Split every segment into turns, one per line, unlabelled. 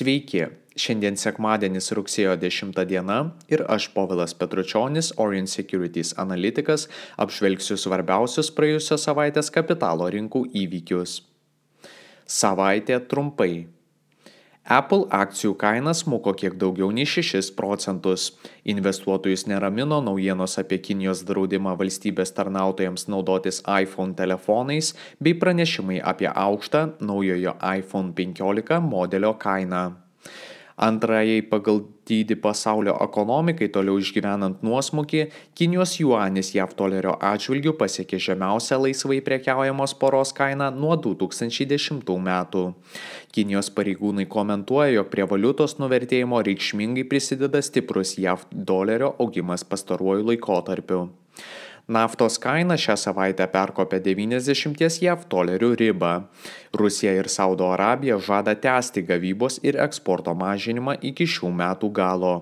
Sveiki, šiandien sekmadienis rugsėjo 10 diena ir aš Povilas Petručionis, Orient Securities analitikas, apžvelgsiu svarbiausius praėjusios savaitės kapitalo rinkų įvykius. Savaitė trumpai. Apple akcijų kaina smuko kiek daugiau nei 6 procentus. Investuotojus neramino naujienos apie Kinijos draudimą valstybės tarnautojams naudotis iPhone telefonais bei pranešimai apie aukštą naujojo iPhone 15 modelio kainą. Antrajai pagal dydį pasaulio ekonomikai toliau išgyvenant nuosmukį, Kinijos juanis JAV dolerio atžvilgių pasiekė žemiausią laisvai prekiaujamos poros kainą nuo 2010 metų. Kinijos pareigūnai komentuoja, jog prie valiutos nuvertėjimo reikšmingai prisideda stiprus JAV dolerio augimas pastaruoju laikotarpiu. Naftos kaina šią savaitę perkopė 90 JAV dolerių ribą. Rusija ir Saudo Arabija žada tęsti gavybos ir eksporto mažinimą iki šių metų galo.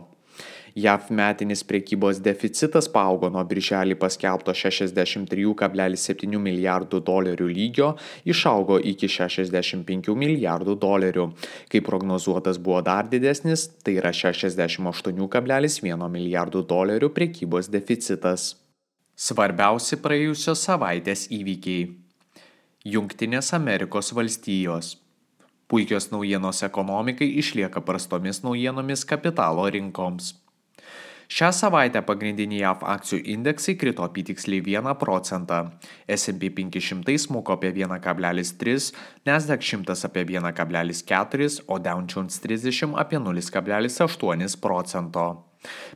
JAV metinis priekybos deficitas paaugo nuo birželį paskelbto 63,7 milijardų dolerių lygio, išaugo iki 65 milijardų dolerių. Kai prognozuotas buvo dar didesnis, tai yra 68,1 milijardų dolerių priekybos deficitas. Svarbiausi praėjusios savaitės įvykiai. Junktinės Amerikos valstijos. Puikios naujienos ekonomikai išlieka prastomis naujienomis kapitalo rinkoms. Šią savaitę pagrindiniai JAV akcijų indeksai krito apytiksliai 1 procentą, S&P 500 smuko apie 1,3, Nasdaq 100 apie 1,4, o Dow Jones 30 apie 0,8 procento.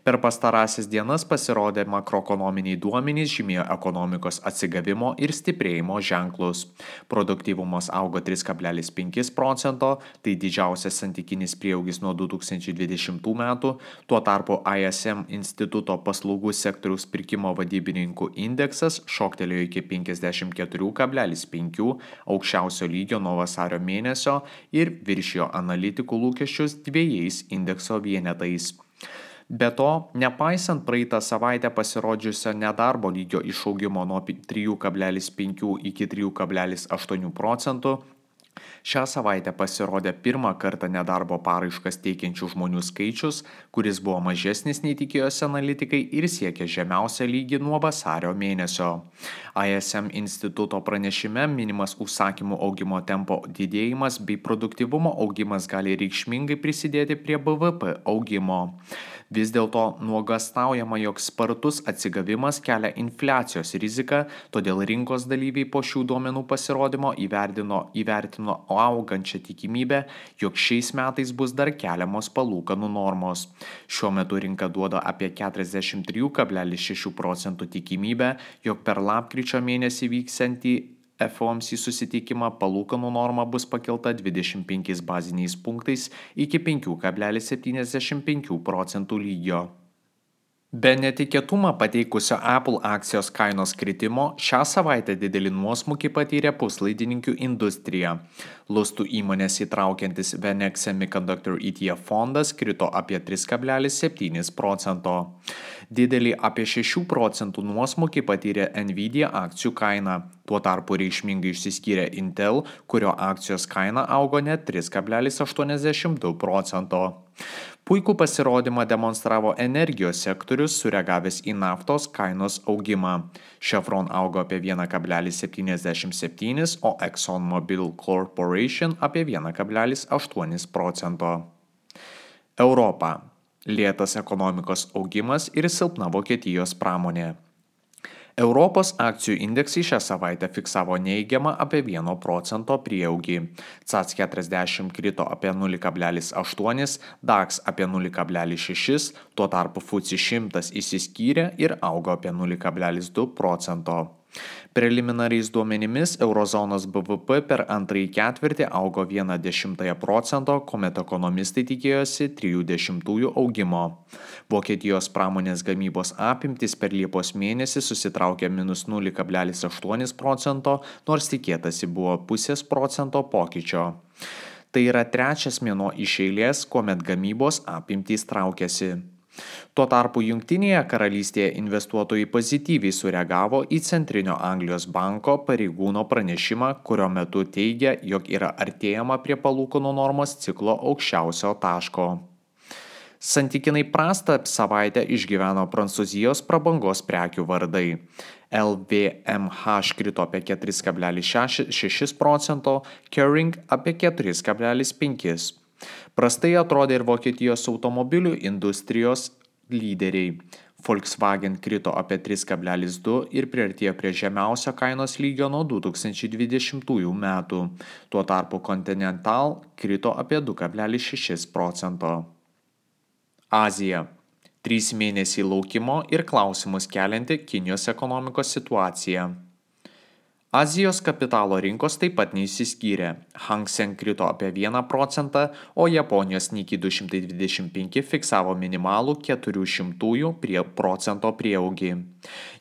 Per pastarąsias dienas pasirodė makroekonominiai duomenys žymėjo ekonomikos atsigavimo ir stiprėjimo ženklus. Produktyvumas augo 3,5 procento, tai didžiausias santykinis prieaugis nuo 2020 metų, tuo tarpu ISM instituto paslaugų sektoriaus pirkimo vadybininkų indeksas šoktelėjo iki 54,5 aukščiausio lygio nuo vasario mėnesio ir viršijo analitikų lūkesčius dviejais indekso vienetais. Be to, nepaisant praeitą savaitę pasirodžiusio nedarbo lygio išaugimo nuo 3,5 iki 3,8 procentų, Šią savaitę pasirodė pirmą kartą nedarbo paraiškas teikiančių žmonių skaičius, kuris buvo mažesnis nei tikėjosi analitikai ir siekė žemiausią lygį nuo vasario mėnesio. ISM instituto pranešime minimas užsakymų augimo tempo didėjimas bei produktivumo augimas gali reikšmingai prisidėti prie BVP augimo. Vis dėlto nuogastaujama, jog spartus atsigavimas kelia infliacijos riziką, todėl rinkos dalyviai po šių duomenų pasirodymo įvertino, įvertino augančią tikimybę, jog šiais metais bus dar keliamos palūkanų normos. Šiuo metu rinka duoda apie 43,6 procentų tikimybę, jog per lapkričio mėnesį vyksiantį FOMC susitikimą palūkanų norma bus pakelta 25 baziniais punktais iki 5,75 procentų lygio. Be netikėtumą pateikusio Apple akcijos kainos kritimo, šią savaitę didelį nuosmukį patyrė puslaidininkių industrija. Lustų įmonės įtraukiantis Venex Semiconductor ETF fondas krito apie 3,7 procento. Didelį apie 6 procentų nuosmukį patyrė Nvidia akcijų kaina. Tuo tarpu reikšmingai išsiskyrė Intel, kurio akcijos kaina augo net 3,82 procento. Puikų pasirodymą demonstravo energijos sektorius, sureagavęs į naftos kainos augimą. Chevron augo apie 1,77, o ExxonMobil Corporation apie 1,8 procento. Europa. Lėtas ekonomikos augimas ir silpna Vokietijos pramonė. Europos akcijų indeksai šią savaitę fiksavo neigiamą apie 1 procento prieaugį. CAC 40 krito apie 0,8, DAX apie 0,6, tuo tarpu FUCI 100 įsiskyrė ir augo apie 0,2 procento. Preliminariais duomenimis eurozonos BVP per antrąjį ketvirtį augo 1,1 procento, kuomet ekonomistai tikėjosi 3,1 augimo. Vokietijos pramonės gamybos apimtis per Liepos mėnesį susitraukė minus 0,8 procento, nors tikėtasi buvo pusės procento pokyčio. Tai yra trečias mėno iš eilės, kuomet gamybos apimtys traukiasi. Tuo tarpu Junktinėje karalystėje investuotojai pozityviai sureagavo į Centrinio Anglijos banko pareigūno pranešimą, kurio metu teigia, jog yra artėjama prie palūkanų normos ciklo aukščiausio taško. Santykinai prastą savaitę išgyveno Prancūzijos prabangos prekių vardai. LVMH krito apie 4,6 procento, Kering apie 4,5. Prastai atrodė ir Vokietijos automobilių industrijos lyderiai. Volkswagen krito apie 3,2 ir priartėjo prie žemiausio kainos lygio nuo 2020 metų. Tuo tarpu Continental krito apie 2,6 procento. Azija. Trys mėnesiai laukimo ir klausimus kelianti Kinijos ekonomikos situacija. Azijos kapitalo rinkos taip pat neįsiskyrė. Hang Seng krito apie 1 procentą, o Japonijos Nikkei 225 fiksavo minimalų 400 prie procento prieaugį.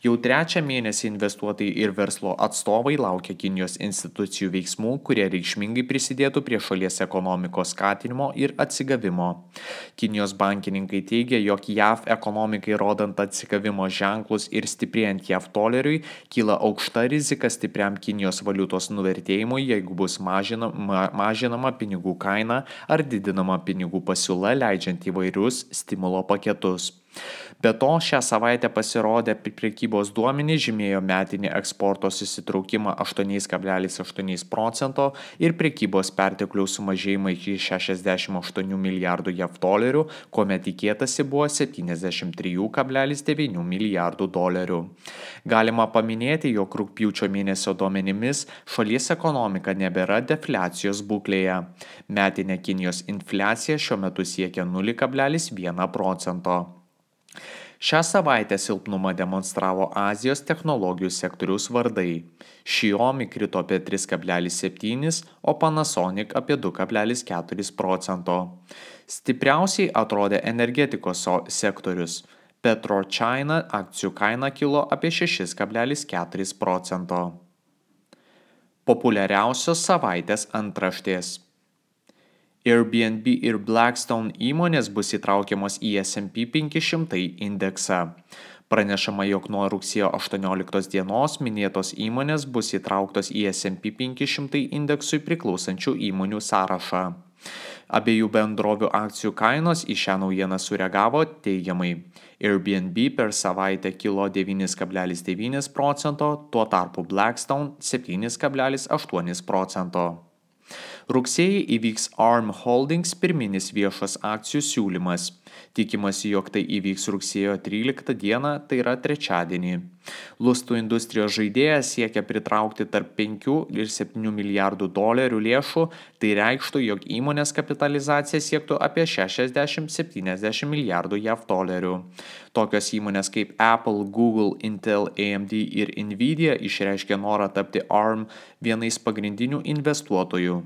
Jau trečią mėnesį investuotojai ir verslo atstovai laukia Kinijos institucijų veiksmų, kurie reikšmingai prisidėtų prie šalies ekonomikos skatinimo ir atsigavimo. Kinijos bankininkai teigia, jog JAV ekonomikai rodant atsigavimo ženklus ir stiprėjant JAV doleriui kyla aukšta rizika stipriai stipriam Kinijos valiutos nuvertėjimui, jeigu bus mažinama, mažinama pinigų kaina ar didinama pinigų pasiūla, leidžiant įvairius stimulo paketus. Be to, šią savaitę pasirodę prekybos duomenys žymėjo metinį eksporto susitraukimą 8,8 procento ir prekybos pertekliaus sumažėjimą iki 68 milijardų JAV dolerių, kuomet tikėtasi buvo 73,9 milijardų dolerių. Galima paminėti, jog rūpjūčio mėnesio duomenimis šalies ekonomika nebėra defliacijos būklėje. Metinė Kinijos infliacija šiuo metu siekia 0,1 procento. Šią savaitę silpnumą demonstravo Azijos technologijų sektoriaus vardai. Xiaomi krito apie 3,7, o Panasonic apie 2,4 procento. Stipriausiai atrodė energetikos sektorius. PetroChina akcijų kaina kilo apie 6,4 procento. Populiariausios savaitės antraštės. Airbnb ir Blackstone įmonės bus įtraukiamos į S&P 500 indeksą. Pranešama, jog nuo rugsėjo 18 dienos minėtos įmonės bus įtrauktos į S&P 500 indeksui priklausančių įmonių sąrašą. Abiejų bendrovių akcijų kainos į šią naujieną sureagavo teigiamai. Airbnb per savaitę kilo 9,9 procento, tuo tarpu Blackstone 7,8 procento. Rugsėjį įvyks ARM Holdings pirminis viešas akcijų siūlymas. Tikimasi, jog tai įvyks rugsėjo 13 dieną, tai yra trečiadienį. Lustų industrijos žaidėjas siekia pritraukti tarp 5 ir 7 milijardų dolerių lėšų, tai reikštų, jog įmonės kapitalizacija siektų apie 60-70 milijardų JAV dolerių. Tokios įmonės kaip Apple, Google, Intel, AMD ir Nvidia išreiškė norą tapti ARM vienais pagrindinių investuotojų.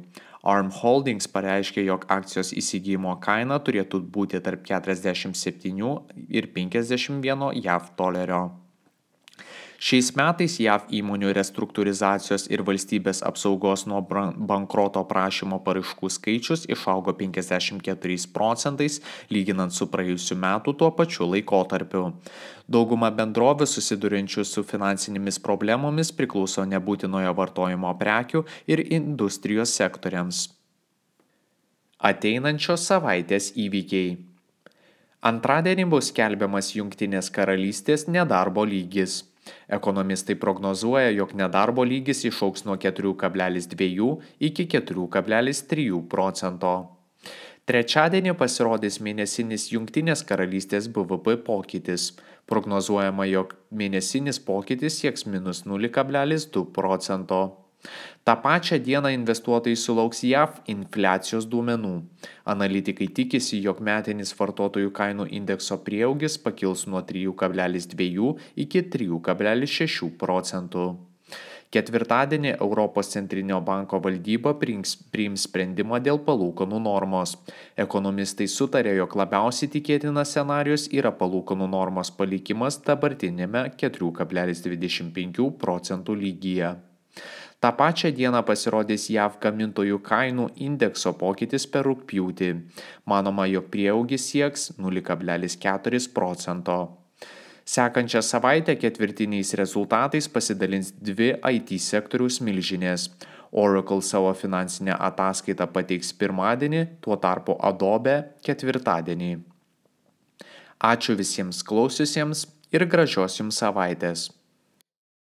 ARM Holdings pareiškė, jog akcijos įsigijimo kaina turėtų būti tarp 47 ir 51 JAV dolerio. Šiais metais JAV įmonių restruktūrizacijos ir valstybės apsaugos nuo bankroto prašymo paraiškų skaičius išaugo 54 procentais, lyginant su praėjusiu metu tuo pačiu laikotarpiu. Dauguma bendrovių susidurinčių su finansinėmis problemomis priklauso nebūtinojo vartojimo prekių ir industrijos sektoriams. Ateinančios savaitės įvykiai. Antradienį bus skelbiamas Junktinės karalystės nedarbo lygis. Ekonomistai prognozuoja, jog nedarbo lygis išauks nuo 4,2 iki 4,3 procento. Trečiadienį pasirodys mėnesinis Junktinės karalystės BVP pokytis. Prognozuojama, jog mėnesinis pokytis sieks minus 0,2 procento. Ta pačią dieną investuotojai sulauks JAV infliacijos duomenų. Analitikai tikisi, jog metinis vartotojų kainų indekso prieaugis pakils nuo 3,2 iki 3,6 procentų. Ketvirtadienį Europos centrinio banko valdyba priims, sprendimą dėl palūkanų normos. Ekonomistai sutarė, jog labiausiai tikėtinas scenarius yra palūkanų normos palikimas dabartinėme 4,25 procentų lygyje. Ta pačią dieną pasirodys JAV gamintojų kainų indekso pokytis per rūpjūtį. Manoma, jog prieaugis sieks 0,4 procento. Sekančią savaitę ketvirtiniais rezultatais pasidalins dvi IT sektoriaus milžinės. Oracle savo finansinę ataskaitą pateiks pirmadienį, tuo tarpu Adobe ketvirtadienį. Ačiū visiems klausiusiems ir gražios jums savaitės.